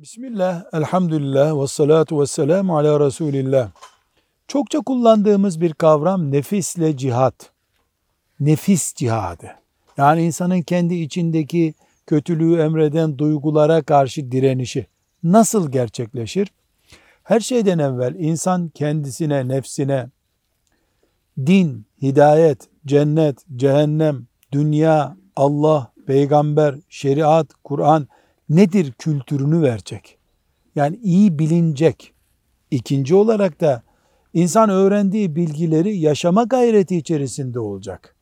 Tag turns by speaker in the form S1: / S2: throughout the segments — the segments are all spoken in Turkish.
S1: Bismillah, elhamdülillah ve salatu ve selamu ala Resulillah. Çokça kullandığımız bir kavram nefisle cihat. Nefis cihadı. Yani insanın kendi içindeki kötülüğü emreden duygulara karşı direnişi nasıl gerçekleşir? Her şeyden evvel insan kendisine, nefsine din, hidayet, cennet, cehennem, dünya, Allah, peygamber, şeriat, Kur'an nedir kültürünü verecek. Yani iyi bilinecek. İkinci olarak da insan öğrendiği bilgileri yaşama gayreti içerisinde olacak.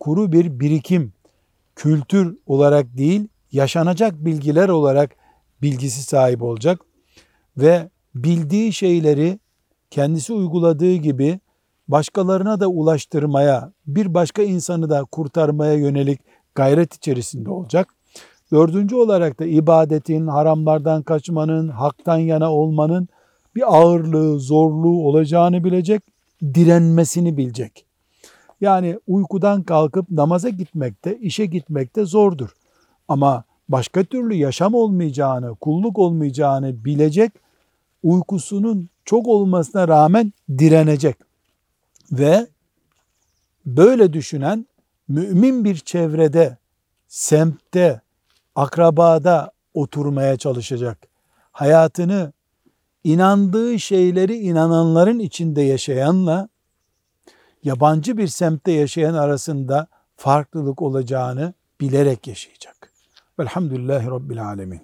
S1: Kuru bir birikim, kültür olarak değil, yaşanacak bilgiler olarak bilgisi sahip olacak ve bildiği şeyleri kendisi uyguladığı gibi başkalarına da ulaştırmaya, bir başka insanı da kurtarmaya yönelik gayret içerisinde olacak. Dördüncü olarak da ibadetin, haramlardan kaçmanın, haktan yana olmanın bir ağırlığı, zorluğu olacağını bilecek, direnmesini bilecek. Yani uykudan kalkıp namaza gitmekte, işe gitmekte zordur. Ama başka türlü yaşam olmayacağını, kulluk olmayacağını bilecek, uykusunun çok olmasına rağmen direnecek. Ve böyle düşünen mümin bir çevrede, semtte, akrabada oturmaya çalışacak. Hayatını inandığı şeyleri inananların içinde yaşayanla yabancı bir semtte yaşayan arasında farklılık olacağını bilerek yaşayacak. Velhamdülillahi Rabbil Alemin.